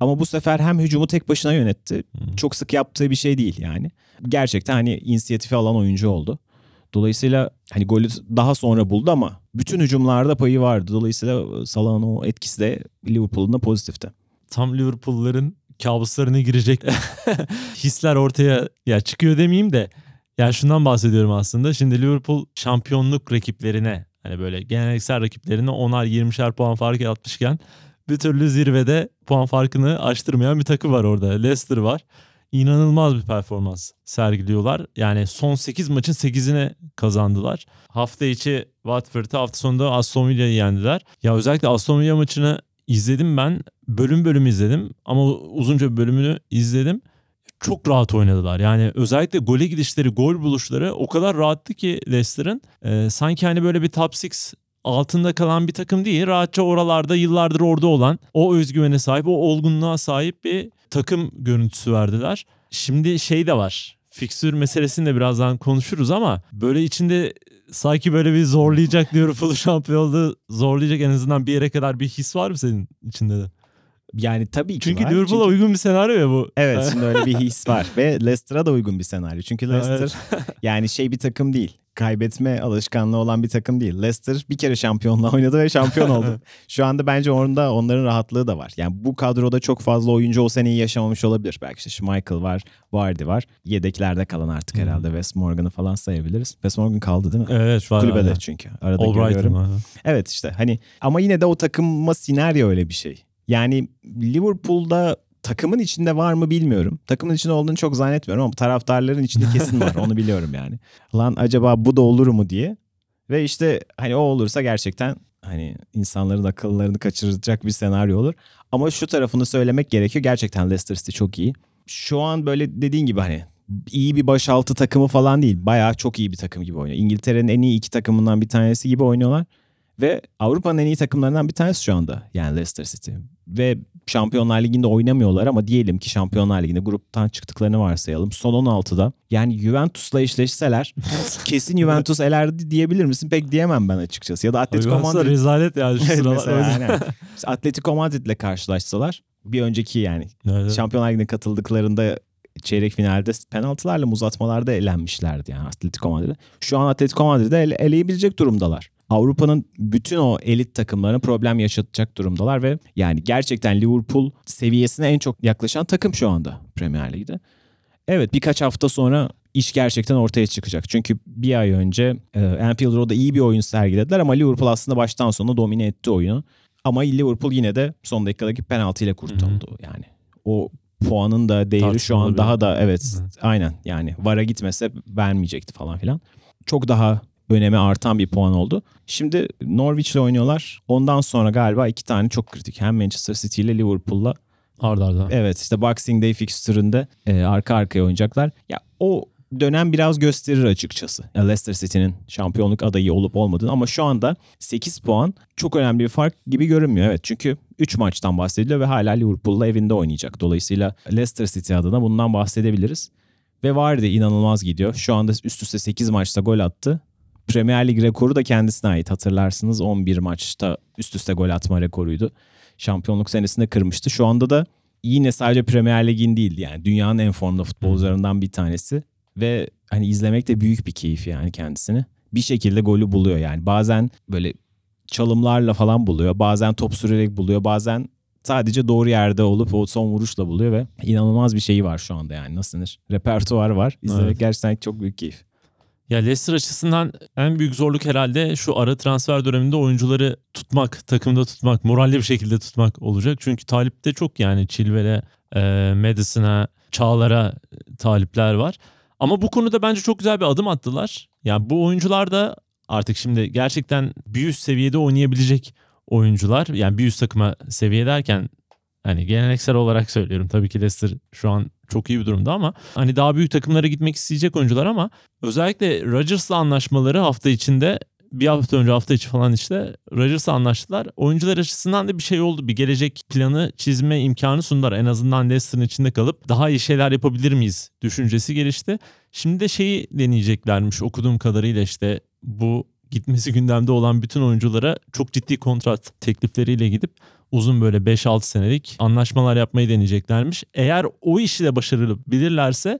Ama bu sefer hem hücumu tek başına yönetti. Hı. Çok sık yaptığı bir şey değil yani. Gerçekten hani inisiyatifi alan oyuncu oldu. Dolayısıyla hani golü daha sonra buldu ama bütün hücumlarda payı vardı. Dolayısıyla Salah'ın o etkisi de Liverpool'un da pozitifti. Tam Liverpool'ların kabuslarına girecek hisler ortaya ya çıkıyor demeyeyim de ya şundan bahsediyorum aslında. Şimdi Liverpool şampiyonluk rakiplerine hani böyle geleneksel rakiplerine 10'ar 20'şer puan fark atmışken bir türlü zirvede puan farkını aştırmayan bir takım var orada. Leicester var. İnanılmaz bir performans sergiliyorlar. Yani son 8 maçın 8'ine kazandılar. Hafta içi Watford'ı hafta sonunda Aston Villa'yı yendiler. Ya özellikle Aston Villa maçını izledim ben. Bölüm bölüm izledim ama uzunca bir bölümünü izledim. Çok rahat oynadılar. Yani özellikle gole gidişleri, gol buluşları o kadar rahattı ki Leicester'ın. Ee, sanki hani böyle bir top 6 altında kalan bir takım değil. Rahatça oralarda yıllardır orada olan o özgüvene sahip, o olgunluğa sahip bir takım görüntüsü verdiler. Şimdi şey de var. Fiksür meselesini de birazdan konuşuruz ama böyle içinde sanki böyle bir zorlayacak Liverpool şampiyonluğu zorlayacak en azından bir yere kadar bir his var mı senin içinde de? Yani tabii ki Çünkü. Liverpool'a Çünkü- uygun bir senaryo ya bu. Evet şimdi öyle bir his var ve Leicester'a da uygun bir senaryo. Çünkü Leicester yani şey bir takım değil. Kaybetme alışkanlığı olan bir takım değil. Leicester bir kere şampiyonla oynadı ve şampiyon oldu. Şu anda bence orada onların rahatlığı da var. Yani bu kadroda çok fazla oyuncu o seneyi yaşamamış olabilir. Belki işte Schmeichel var, Vardy var. Yedeklerde kalan artık Hmm. herhalde Wes Morgan'ı falan sayabiliriz. Wes Morgan kaldı değil mi? Evet var. Kulübede var. çünkü. Arada Albright'ın görüyorum. Evet işte hani ama yine de o takıma senaryo öyle bir şey. Yani Liverpool'da takımın içinde var mı bilmiyorum. Takımın içinde olduğunu çok zannetmiyorum ama taraftarların içinde kesin var. Onu biliyorum yani. Lan acaba bu da olur mu diye. Ve işte hani o olursa gerçekten hani insanların akıllarını kaçıracak bir senaryo olur. Ama şu tarafını söylemek gerekiyor. Gerçekten Leicester City çok iyi. Şu an böyle dediğin gibi hani iyi bir başaltı takımı falan değil. Bayağı çok iyi bir takım gibi oynuyor. İngiltere'nin en iyi iki takımından bir tanesi gibi oynuyorlar. Ve Avrupa'nın en iyi takımlarından bir tanesi şu anda. Yani Leicester City. Ve Şampiyonlar Ligi'nde oynamıyorlar ama diyelim ki Şampiyonlar Ligi'nde gruptan çıktıklarını varsayalım. Son 16'da yani Juventus'la eşleşseler kesin Juventus elerdi diyebilir misin? Pek diyemem ben açıkçası. Ya da Atletico Madrid. rezalet yani şu sıralar. mesela. İşte Atletico Madrid'le karşılaşsalar bir önceki yani Evet. Şampiyonlar Ligi'ne katıldıklarında çeyrek finalde penaltılarla uzatmalarda elenmişlerdi yani Atletico Madrid'e. Şu an Atletico Madrid'i ele, eleyebilecek durumdalar. Avrupa'nın bütün o elit takımlarına problem yaşatacak durumdalar ve yani gerçekten Liverpool seviyesine en çok yaklaşan takım şu anda Premier Lig'de. Evet birkaç hafta sonra iş gerçekten ortaya çıkacak. Çünkü bir ay önce e, Anfield Road'da iyi bir oyun sergilediler ama Liverpool aslında baştan sona domine etti oyunu. Ama Liverpool yine de son dakikadaki penaltıyla kurtuldu. Yani o puanın da değeri şu Tartışmalı an bir- daha da evet Evet. aynen yani VAR'a gitmese vermeyecekti falan filan. Çok daha öneme artan bir puan oldu. Şimdi Norwich'le oynuyorlar. Ondan sonra galiba iki tane çok kritik. Hem Manchester City ile Liverpool'la Arda arda. Evet işte Boxing Day fikstüründe e, arka arkaya oynayacaklar. Ya o dönem biraz gösterir açıkçası. Leicester City'nin şampiyonluk adayı olup olmadığını ama şu anda 8 puan çok önemli bir fark gibi görünmüyor. Evet çünkü 3 maçtan bahsediliyor ve hala Liverpool'la evinde oynayacak. Dolayısıyla Leicester City adına bundan bahsedebiliriz. Ve Vardy inanılmaz gidiyor. Şu anda üst üste 8 maçta gol attı. Premier Lig rekoru da kendisine ait. Hatırlarsınız 11 maçta üst üste gol atma rekoruydu. Şampiyonluk senesinde kırmıştı. Şu anda da yine sadece Premier Lig'in değil yani dünyanın en formda futbolcularından bir tanesi ve hani izlemek de büyük bir keyif yani kendisini. Bir şekilde golü buluyor yani. Bazen böyle çalımlarla falan buluyor. Bazen top sürerek buluyor. Bazen sadece doğru yerde olup o son vuruşla buluyor ve inanılmaz bir şeyi var şu anda yani nasıl denir? Repertuar var. İzlemek Evet. gerçekten çok büyük keyif. Ya Leicester açısından en büyük zorluk herhalde şu ara transfer döneminde oyuncuları tutmak, takımda tutmak, moralli bir şekilde tutmak olacak. Çünkü talipte çok yani Chilwell'e, e, Madison'a, Çağlar'a talipler var. Ama bu konuda bence çok güzel bir adım attılar. Yani bu oyuncular da artık şimdi gerçekten bir üst seviyede oynayabilecek oyuncular. Yani bir üst takıma seviye derken hani geleneksel olarak söylüyorum. Tabii ki Leicester şu an çok iyi bir durumda ama hani daha büyük takımlara gitmek isteyecek oyuncular ama özellikle Rodgers'la anlaşmaları hafta içinde bir hafta önce hafta içi falan işte Rodgers'la anlaştılar. Oyuncular açısından da bir şey oldu. Bir gelecek planı çizme imkanı sundular. En azından Leicester'ın içinde kalıp daha iyi şeyler yapabilir miyiz düşüncesi gelişti. Şimdi de şeyi deneyeceklermiş okuduğum kadarıyla işte bu gitmesi gündemde olan bütün oyunculara çok ciddi kontrat teklifleriyle gidip uzun böyle 5-6 senelik anlaşmalar yapmayı deneyeceklermiş. Eğer o işi de başarılı bilirlerse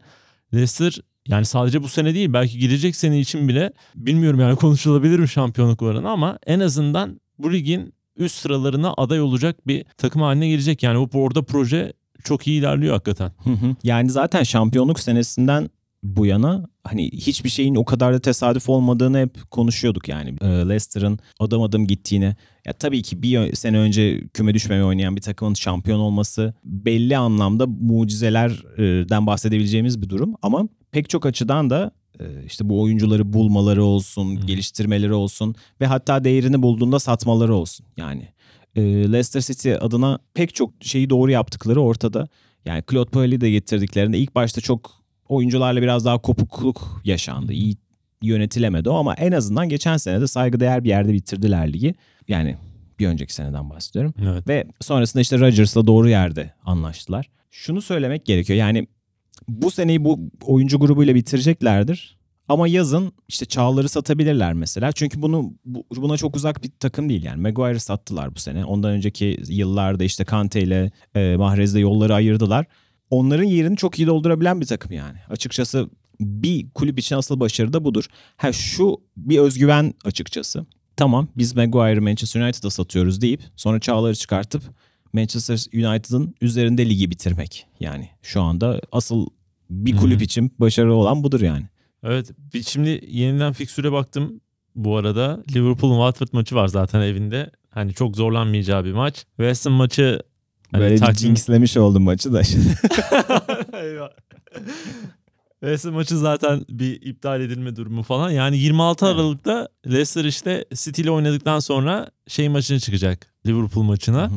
Leicester yani sadece bu sene değil belki gidecek sene için bile bilmiyorum yani konuşulabilir mi şampiyonluk oranı ama en azından bu ligin üst sıralarına aday olacak bir takım haline gelecek. Yani bu orada proje çok iyi ilerliyor hakikaten. Hı hı. Yani zaten şampiyonluk senesinden bu yana hani hiçbir şeyin o kadar da tesadüf olmadığını hep konuşuyorduk yani. Ee, Leicester'ın adım adım gittiğini. Ya tabii ki bir sene önce küme düşmemeye oynayan bir takımın şampiyon olması belli anlamda mucizelerden bahsedebileceğimiz bir durum ama pek çok açıdan da e, işte bu oyuncuları bulmaları olsun, Hı. geliştirmeleri olsun ve hatta değerini bulduğunda satmaları olsun. Yani e, Leicester City adına pek çok şeyi doğru yaptıkları ortada. Yani Claude Puel'i de getirdiklerinde ilk başta çok oyuncularla biraz daha kopukluk yaşandı. İyi yönetilemedi o ama en azından geçen sene de saygıdeğer bir yerde bitirdiler ligi. Yani bir önceki seneden bahsediyorum. Evet. Ve sonrasında işte Rodgers'la doğru yerde anlaştılar. Şunu söylemek gerekiyor yani bu seneyi bu oyuncu grubuyla bitireceklerdir. Ama yazın işte Çağlar'ı satabilirler mesela. Çünkü bunu bu- buna çok uzak bir takım değil yani. Maguire'ı sattılar bu sene. Ondan önceki yıllarda işte Kante ile e, Mahrez'le yolları ayırdılar. Onların yerini çok iyi doldurabilen bir takım yani. Açıkçası bir kulüp için asıl başarı da budur. Ha şu bir özgüven açıkçası. Tamam biz Maguire'ı Manchester United'a satıyoruz deyip sonra Çağlar'ı çıkartıp Manchester United'ın üzerinde ligi bitirmek. Yani şu anda asıl bir kulüp için başarılı olan budur yani. Evet. Şimdi yeniden fiksüre baktım bu arada. Liverpool'un Watford maçı var zaten evinde. Hani çok zorlanmayacağı bir maç. West Ham maçı hani Böyle takvim- jinxlemiş oldum maçı da. Eyvah. Ham maçı zaten bir iptal edilme durumu falan. Yani 26 Evet. Aralık'ta Leicester işte City ile oynadıktan sonra şey maçına çıkacak. Liverpool maçına.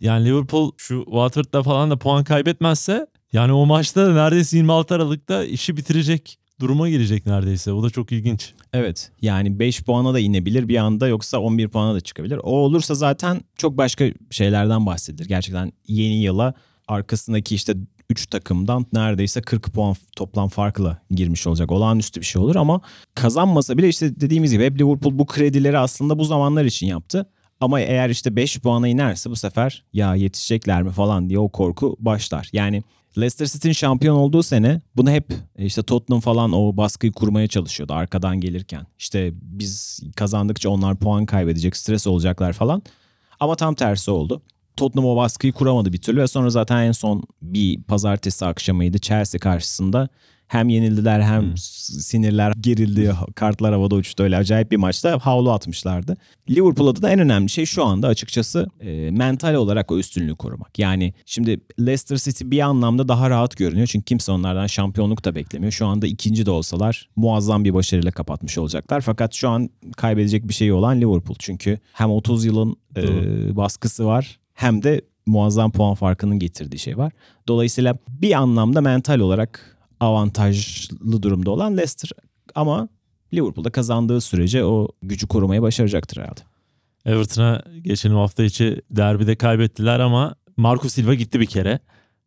Yani Liverpool şu Watford'da falan da puan kaybetmezse yani o maçta da neredeyse 26 Aralık'ta işi bitirecek duruma girecek neredeyse. O da çok ilginç. Evet yani 5 puana da inebilir bir anda yoksa 11 puana da çıkabilir. O olursa zaten çok başka şeylerden bahsedilir. Gerçekten yeni yıla arkasındaki işte 3 takımdan neredeyse 40 puan toplam farkla girmiş olacak. Olağanüstü bir şey olur ama kazanmasa bile işte dediğimiz gibi Liverpool bu kredileri aslında bu zamanlar için yaptı. Ama eğer işte 5 puana inerse bu sefer ya yetişecekler mi falan diye o korku başlar. Yani Leicester City'nin şampiyon olduğu sene bunu hep e, işte Tottenham falan o baskıyı kurmaya çalışıyordu arkadan gelirken. İşte biz kazandıkça onlar puan kaybedecek, stres olacaklar falan. Ama tam tersi oldu. Tottenham o baskıyı kuramadı bir türlü ve sonra zaten en son bir pazartesi akşamıydı Chelsea karşısında. Hem yenildiler hem Hmm. sinirler gerildi, kartlar havada uçtu öyle acayip bir maçta havlu atmışlardı. Liverpool adına en önemli şey şu anda açıkçası e, mental olarak o üstünlüğü korumak. Yani şimdi Leicester City bir anlamda daha rahat görünüyor çünkü kimse onlardan şampiyonluk da beklemiyor. Şu anda ikinci de olsalar muazzam bir başarıyla kapatmış olacaklar. Fakat şu an kaybedecek bir şey olan Liverpool. Çünkü hem 30 yılın e, baskısı var hem de muazzam puan farkının getirdiği şey var. Dolayısıyla bir anlamda mental olarak avantajlı durumda olan Leicester ama Liverpool'da kazandığı sürece o gücü korumayı başaracaktır herhalde. Everton'a geçen hafta içi derbide kaybettiler ama Marco Silva gitti bir kere.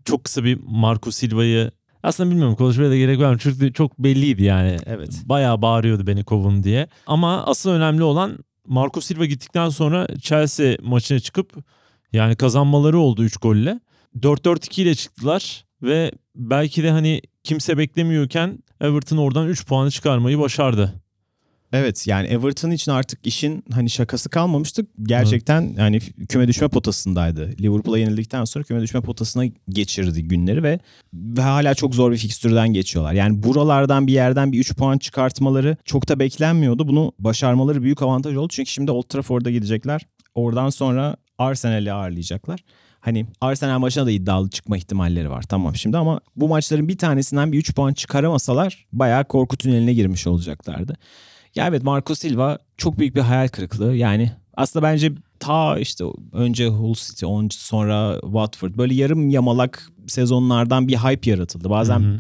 Çok kısa bir Marco Silva'yı aslında bilmiyorum konuşmaya da gerek var mı? Çünkü çok belliydi yani. Evet. Bayağı bağırıyordu beni kovun diye. Ama asıl önemli olan Marco Silva gittikten sonra Chelsea maçına çıkıp yani kazanmaları oldu 3 golle. 4-4-2 ile çıktılar ve belki de hani kimse beklemiyorken Everton oradan 3 puanı çıkarmayı başardı. Evet yani Everton için artık işin hani şakası kalmamıştı. Gerçekten yani küme düşme potasındaydı. Liverpool'a yenildikten sonra küme düşme potasına geçirdi günleri ve, ve hala çok zor bir fikstürden geçiyorlar. Yani buralardan bir yerden bir 3 puan çıkartmaları çok da beklenmiyordu. Bunu başarmaları büyük avantaj oldu. Çünkü şimdi Old Trafford'a gidecekler. Oradan sonra Arsenal'i ağırlayacaklar. Hani Arsenal maçına da iddialı çıkma ihtimalleri var tamam şimdi ama bu maçların bir tanesinden bir 3 puan çıkaramasalar bayağı korku tüneline girmiş olacaklardı. Ya evet Marco Silva çok büyük bir hayal kırıklığı. Yani aslında bence ta işte önce Hull City on- sonra Watford böyle yarım yamalak sezonlardan bir hype yaratıldı. Bazen Hı hı.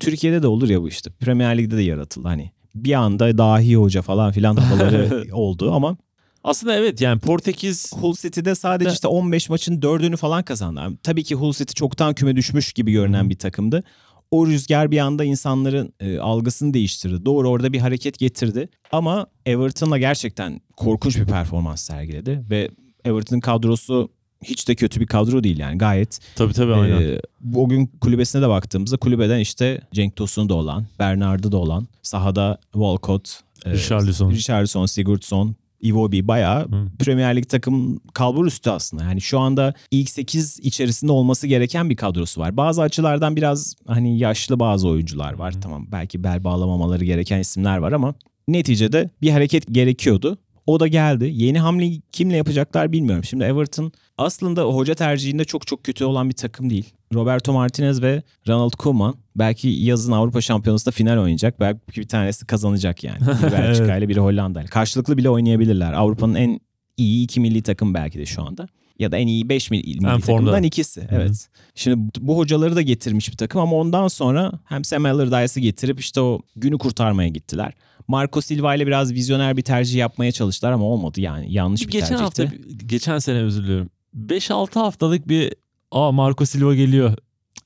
Türkiye'de de olur ya bu işte. Premier Lig'de de yaratıldı. Hani bir anda dahi hoca falan filan havaları oldu ama Aslında evet yani Portekiz Hull City'de sadece işte 15 maçın 4'ünü falan kazandı. Yani tabii ki Hull City çoktan küme düşmüş gibi görünen bir takımdı. O rüzgar bir anda insanların e, algısını değiştirdi. Doğru orada bir hareket getirdi. Ama Everton'la gerçekten korkunç bir performans sergiledi. Ve Everton'ın kadrosu hiç de kötü bir kadro değil yani gayet. tabii tabii aynen. e, bugün kulübesine de baktığımızda kulübeden işte Cenk Tosun da olan, Bernard'ı da olan, sahada Walcott, e, Richarlison. Richarlison, Sigurdsson, Iwobi bayağı Hı. Premier Lig takım kalbur üstü aslında. Yani şu anda ilk 8 içerisinde olması gereken bir kadrosu var. Bazı açılardan biraz hani yaşlı bazı oyuncular var. Tamam belki bel bağlamamaları gereken isimler var ama neticede bir hareket gerekiyordu. O da geldi. Yeni hamleyi kimle yapacaklar bilmiyorum. Şimdi Everton aslında hoca tercihinde çok çok kötü olan bir takım değil. Roberto Martinez ve Ronald Koeman belki yazın Avrupa Şampiyonası'nda final oynayacak. Belki bir tanesi kazanacak yani. Biri Belçika ile biri Hollanda ile. Karşılıklı bile oynayabilirler. Avrupa'nın en iyi iki milli takım belki de şu anda. Ya da en iyi 5 milli, milli takımdan ikisi. Evet. Şimdi bu hocaları da getirmiş bir takım ama ondan sonra hem Sam Allardyce'ı getirip işte o günü kurtarmaya gittiler. Marco Silva ile biraz vizyoner bir tercih yapmaya çalıştılar ama olmadı yani. Yanlış bir geçen tercihti. hafta geçen sene özür diliyorum. 5-6 haftalık bir Aa Marco Silva geliyor.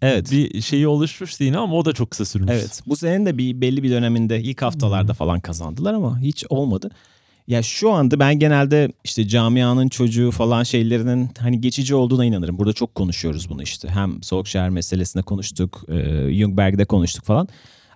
Evet. Bir şeyi oluşmuştu yine ama o da çok kısa sürmüş. Evet. Bu senenin de bir belli bir döneminde ilk haftalarda falan kazandılar ama hiç olmadı. Ya şu anda ben genelde işte camianın çocuğu falan şeylerinin hani geçici olduğuna inanırım. Burada çok konuşuyoruz bunu işte. Hem Solskjaer meselesinde konuştuk, e, Ljungberg'de konuştuk falan.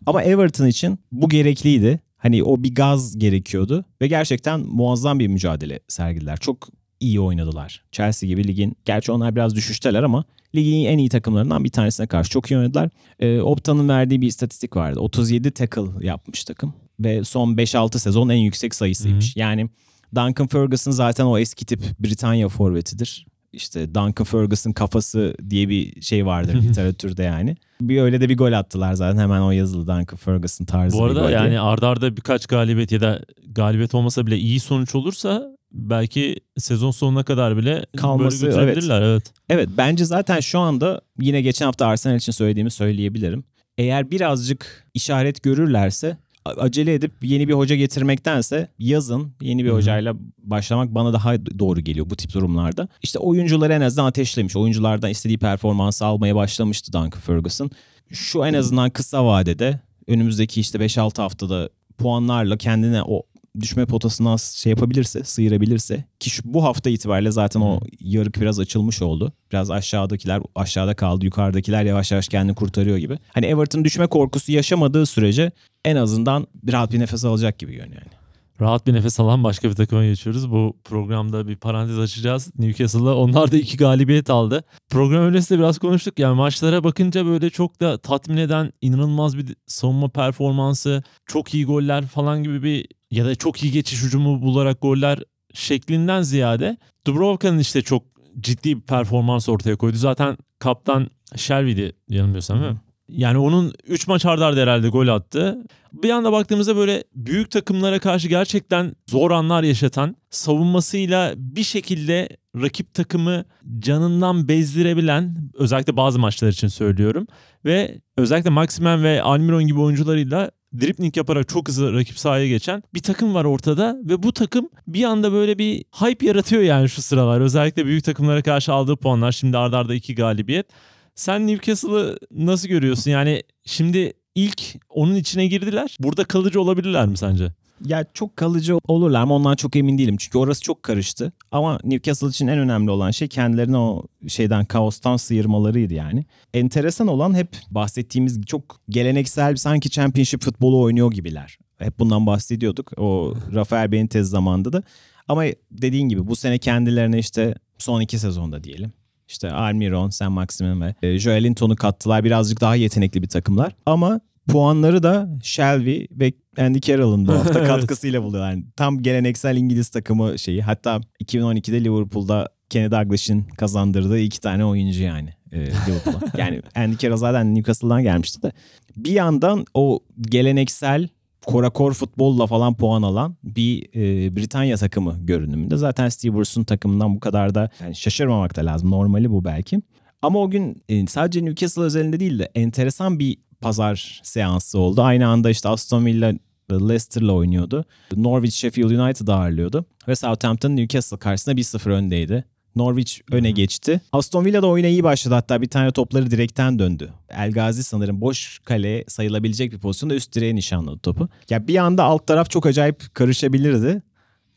Ama Everton için bu gerekliydi. Hani o bir gaz gerekiyordu ve gerçekten muazzam bir mücadele sergilediler. Çok iyi oynadılar. Chelsea gibi ligin, gerçi onlar biraz düşüşteler ama ligin en iyi takımlarından bir tanesine karşı çok iyi oynadılar. E, Opta'nın verdiği bir istatistik vardı. 37 tackle yapmış takım ve son 5-6 sezon en yüksek sayısıymış. Yani Duncan Ferguson zaten o eski tip Britanya forvetidir. İşte Duncan Ferguson kafası diye bir şey vardır literatürde yani. Bir öyle de bir gol attılar zaten hemen o yazılı Duncan Ferguson tarzı Bu arada yani ardarda arda birkaç galibiyet ya da galibiyet olmasa bile iyi sonuç olursa belki sezon sonuna kadar bile Kalması, böyle götürebilirler. Evet. Evet bence zaten şu anda yine geçen hafta Arsenal için söylediğimi söyleyebilirim. Eğer birazcık işaret görürlerse acele edip yeni bir hoca getirmektense yazın yeni bir hocayla başlamak bana daha doğru geliyor bu tip durumlarda. İşte oyuncuları en azından ateşlemiş. Oyunculardan istediği performansı almaya başlamıştı Duncan Ferguson. Şu en azından kısa vadede önümüzdeki işte 5-6 haftada puanlarla kendine o düşme potasından şey yapabilirse, sıyırabilirse ki şu, bu hafta itibariyle zaten o yarık biraz açılmış oldu. Biraz aşağıdakiler aşağıda kaldı, yukarıdakiler yavaş yavaş kendini kurtarıyor gibi. Hani Everton düşme korkusu yaşamadığı sürece en azından rahat bir nefes alacak gibi görünüyor yani. Rahat bir nefes alan başka bir takıma geçiyoruz. Bu programda bir parantez açacağız. Newcastle'da onlar da iki galibiyet aldı. Program öncesinde biraz konuştuk. Yani maçlara bakınca böyle çok da tatmin eden inanılmaz bir savunma performansı, çok iyi goller falan gibi bir ya da çok iyi geçiş hücumu bularak goller şeklinden ziyade Dubrovka'nın işte çok ciddi bir performans ortaya koydu. Zaten kaptan Shelby'di yanılmıyorsam değil mi? Yani onun 3 maç arda arda herhalde gol attı. Bir anda baktığımızda böyle büyük takımlara karşı gerçekten zor anlar yaşatan, savunmasıyla bir şekilde rakip takımı canından bezdirebilen, özellikle bazı maçlar için söylüyorum. Ve özellikle Maximen ve Almiron gibi oyuncularıyla dripling yaparak çok hızlı rakip sahaya geçen bir takım var ortada ve bu takım bir anda böyle bir hype yaratıyor yani şu sıralar. Özellikle büyük takımlara karşı aldığı puanlar şimdi ardarda arda iki galibiyet. Sen Newcastle'ı nasıl görüyorsun? Yani şimdi ilk onun içine girdiler. Burada kalıcı olabilirler mi sence? Ya çok kalıcı olurlar mı ondan çok emin değilim. Çünkü orası çok karıştı. Ama Newcastle için en önemli olan şey kendilerini o şeyden kaostan sıyırmalarıydı yani. Enteresan olan hep bahsettiğimiz çok geleneksel sanki championship futbolu oynuyor gibiler. Hep bundan bahsediyorduk. O Rafael Benitez zamanında da. Ama dediğin gibi bu sene kendilerine işte son iki sezonda diyelim. İşte Almiron, Sam Maximin ve e, Joelinton'u kattılar. Birazcık daha yetenekli bir takımlar. Ama puanları da Shelby ve Andy Carroll'ın bu hafta katkısıyla buluyorlar. Yani tam geleneksel İngiliz takımı şeyi. Hatta 2012'de Liverpool'da Kenny Dalglish'in kazandırdığı iki tane oyuncu yani e, Liverpool'a. yani Andy Carroll zaten Newcastle'dan gelmişti de. Bir yandan o geleneksel korakor futbolla falan puan alan bir e, Britanya takımı görünümünde. Zaten Steve Bruce'un takımından bu kadar da yani şaşırmamak da lazım. Normali bu belki. Ama o gün e, sadece Newcastle özelinde değil de enteresan bir pazar seansı oldu. Aynı anda işte Aston Villa Leicester'la oynuyordu. Norwich Sheffield United ağırlıyordu. Ve Southampton Newcastle karşısında 1-0 öndeydi. Norwich öne geçti. Aston Villa da oyuna iyi başladı. Hatta bir tane topları direkten döndü. El Gazi sanırım boş kale sayılabilecek bir pozisyonda üst direğe nişanladı topu. Ya bir anda alt taraf çok acayip karışabilirdi.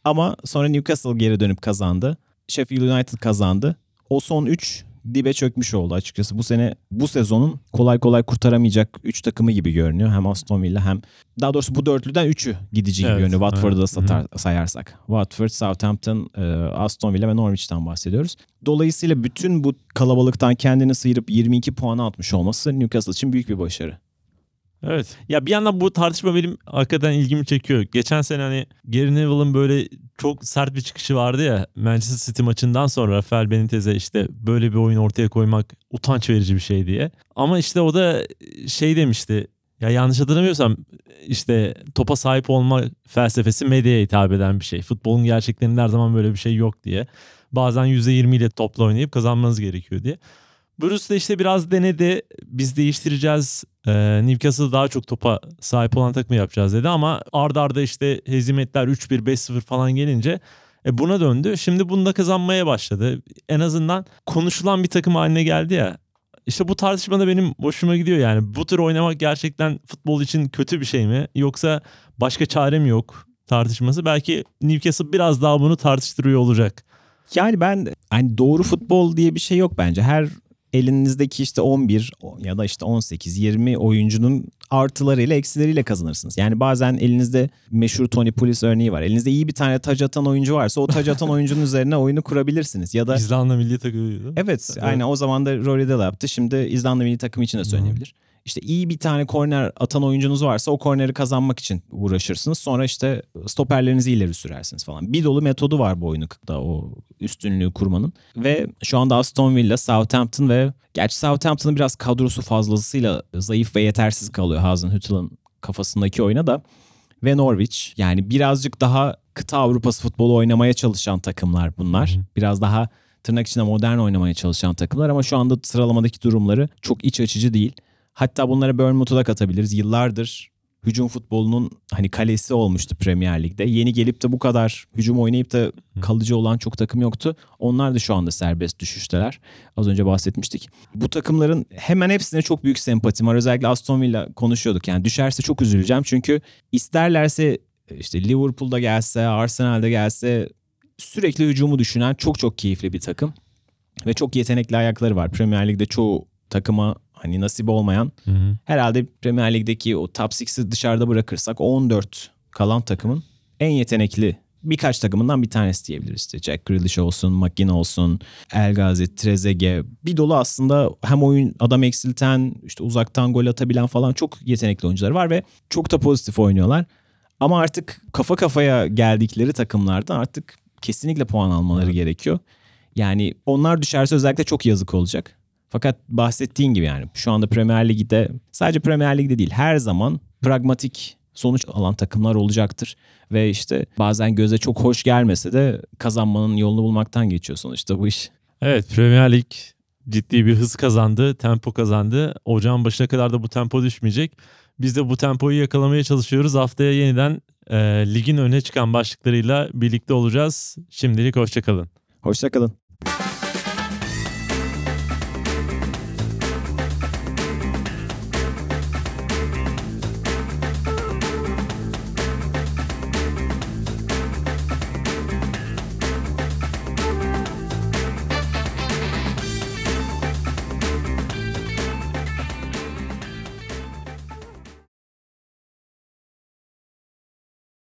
Ama sonra Newcastle geri dönüp kazandı. Sheffield United kazandı. O son 3 dibe çökmüş oldu açıkçası. Bu sene bu sezonun kolay kolay kurtaramayacak 3 takımı gibi görünüyor. Hem Aston Villa hem daha doğrusu bu dörtlüden 3'ü gidici gibi Evet, görünüyor. Watford'u da evet. satar, sayarsak. Watford, Southampton, e, Aston Villa ve Norwich'ten bahsediyoruz. Dolayısıyla bütün bu kalabalıktan kendini sıyırıp 22 puanı atmış olması Newcastle için büyük bir başarı. Evet. Ya bir yandan bu tartışma benim hakikaten ilgimi çekiyor. Geçen sene hani Gary Neville'ın böyle çok sert bir çıkışı vardı ya Manchester City maçından sonra Rafael Benitez'e işte böyle bir oyun ortaya koymak utanç verici bir şey diye. Ama işte o da şey demişti. Ya yanlış hatırlamıyorsam işte topa sahip olma felsefesi medyaya hitap eden bir şey. Futbolun gerçeklerinde her zaman böyle bir şey yok diye. Bazen %20 ile topla oynayıp kazanmanız gerekiyor diye. Bruce de işte biraz denedi. Biz değiştireceğiz. Ee, Newcastle daha çok topa sahip olan takımı yapacağız dedi ama ardarda arda işte hezimetler 3-1 5-0 falan gelince e, buna döndü. Şimdi bunda kazanmaya başladı. En azından konuşulan bir takım haline geldi ya. İşte bu tartışmada benim hoşuma gidiyor yani. Bu tür oynamak gerçekten futbol için kötü bir şey mi? Yoksa başka çarem yok tartışması. Belki Newcastle biraz daha bunu tartıştırıyor olacak. Yani ben hani doğru futbol diye bir şey yok bence. Her elinizdeki işte 11 ya da işte 18 20 oyuncunun artılarıyla eksileriyle kazanırsınız. Yani bazen elinizde meşhur Tony Pulis örneği var. Elinizde iyi bir tane taç atan oyuncu varsa o taç atan oyuncunun üzerine oyunu kurabilirsiniz. Ya da İzlanda milli takımıydı. evet aynı o zaman da Rory Dell yaptı. Şimdi İzlanda milli takımı için de söylenebilir. İşte iyi bir tane korner atan oyuncunuz varsa o korneri kazanmak için uğraşırsınız. Sonra işte stoperlerinizi ileri sürersiniz falan. Bir dolu metodu var bu oyunda o üstünlüğü kurmanın. Ve şu anda Aston Villa, Southampton ve gerçi Southampton'ın biraz kadrosu fazlasıyla zayıf ve yetersiz kalıyor Hasenhüttl'ın kafasındaki oyuna da. Ve Norwich yani birazcık daha kıta Avrupası futbolu oynamaya çalışan takımlar bunlar. Biraz daha tırnak içinde modern oynamaya çalışan takımlar ama şu anda sıralamadaki durumları çok iç açıcı değil. Hatta bunlara Bournemouth'u da katabiliriz. Yıllardır hücum futbolunun hani kalesi olmuştu Premier Lig'de. Yeni gelip de bu kadar hücum oynayıp da kalıcı olan çok takım yoktu. Onlar da şu anda serbest düşüşteler. Az önce bahsetmiştik. Bu takımların hemen hepsine çok büyük sempatim var. Özellikle Aston Villa konuşuyorduk. Yani düşerse çok üzüleceğim. Çünkü isterlerse işte Liverpool'da gelse, Arsenal'da gelse sürekli hücumu düşünen çok çok keyifli bir takım. Ve çok yetenekli ayakları var. Premier Lig'de çoğu takıma hani nasip olmayan Hı hı. herhalde Premier Lig'deki o top 6'ı dışarıda bırakırsak 14 kalan takımın en yetenekli birkaç takımından bir tanesi diyebiliriz. İşte Jack Grealish olsun, McGinn olsun, El Ghazi, Trezeguet. Bir dolu aslında hem oyun adam eksilten, işte uzaktan gol atabilen falan çok yetenekli oyuncular var ve çok da pozitif oynuyorlar. Ama artık kafa kafaya geldikleri takımlardan artık kesinlikle puan almaları gerekiyor. Yani onlar düşerse özellikle çok yazık olacak. Fakat bahsettiğin gibi yani şu anda Premier Lig'de sadece Premier Lig'de değil her zaman pragmatik sonuç alan takımlar olacaktır. Ve işte bazen göze çok hoş gelmese de kazanmanın yolunu bulmaktan geçiyor sonuçta bu iş. Evet Premier Lig ciddi bir hız kazandı, tempo kazandı. Ocağın başına kadar da bu tempo düşmeyecek. Biz de bu tempoyu yakalamaya çalışıyoruz. Haftaya yeniden e, ligin öne çıkan başlıklarıyla birlikte olacağız. Şimdilik hoşçakalın. Hoşçakalın.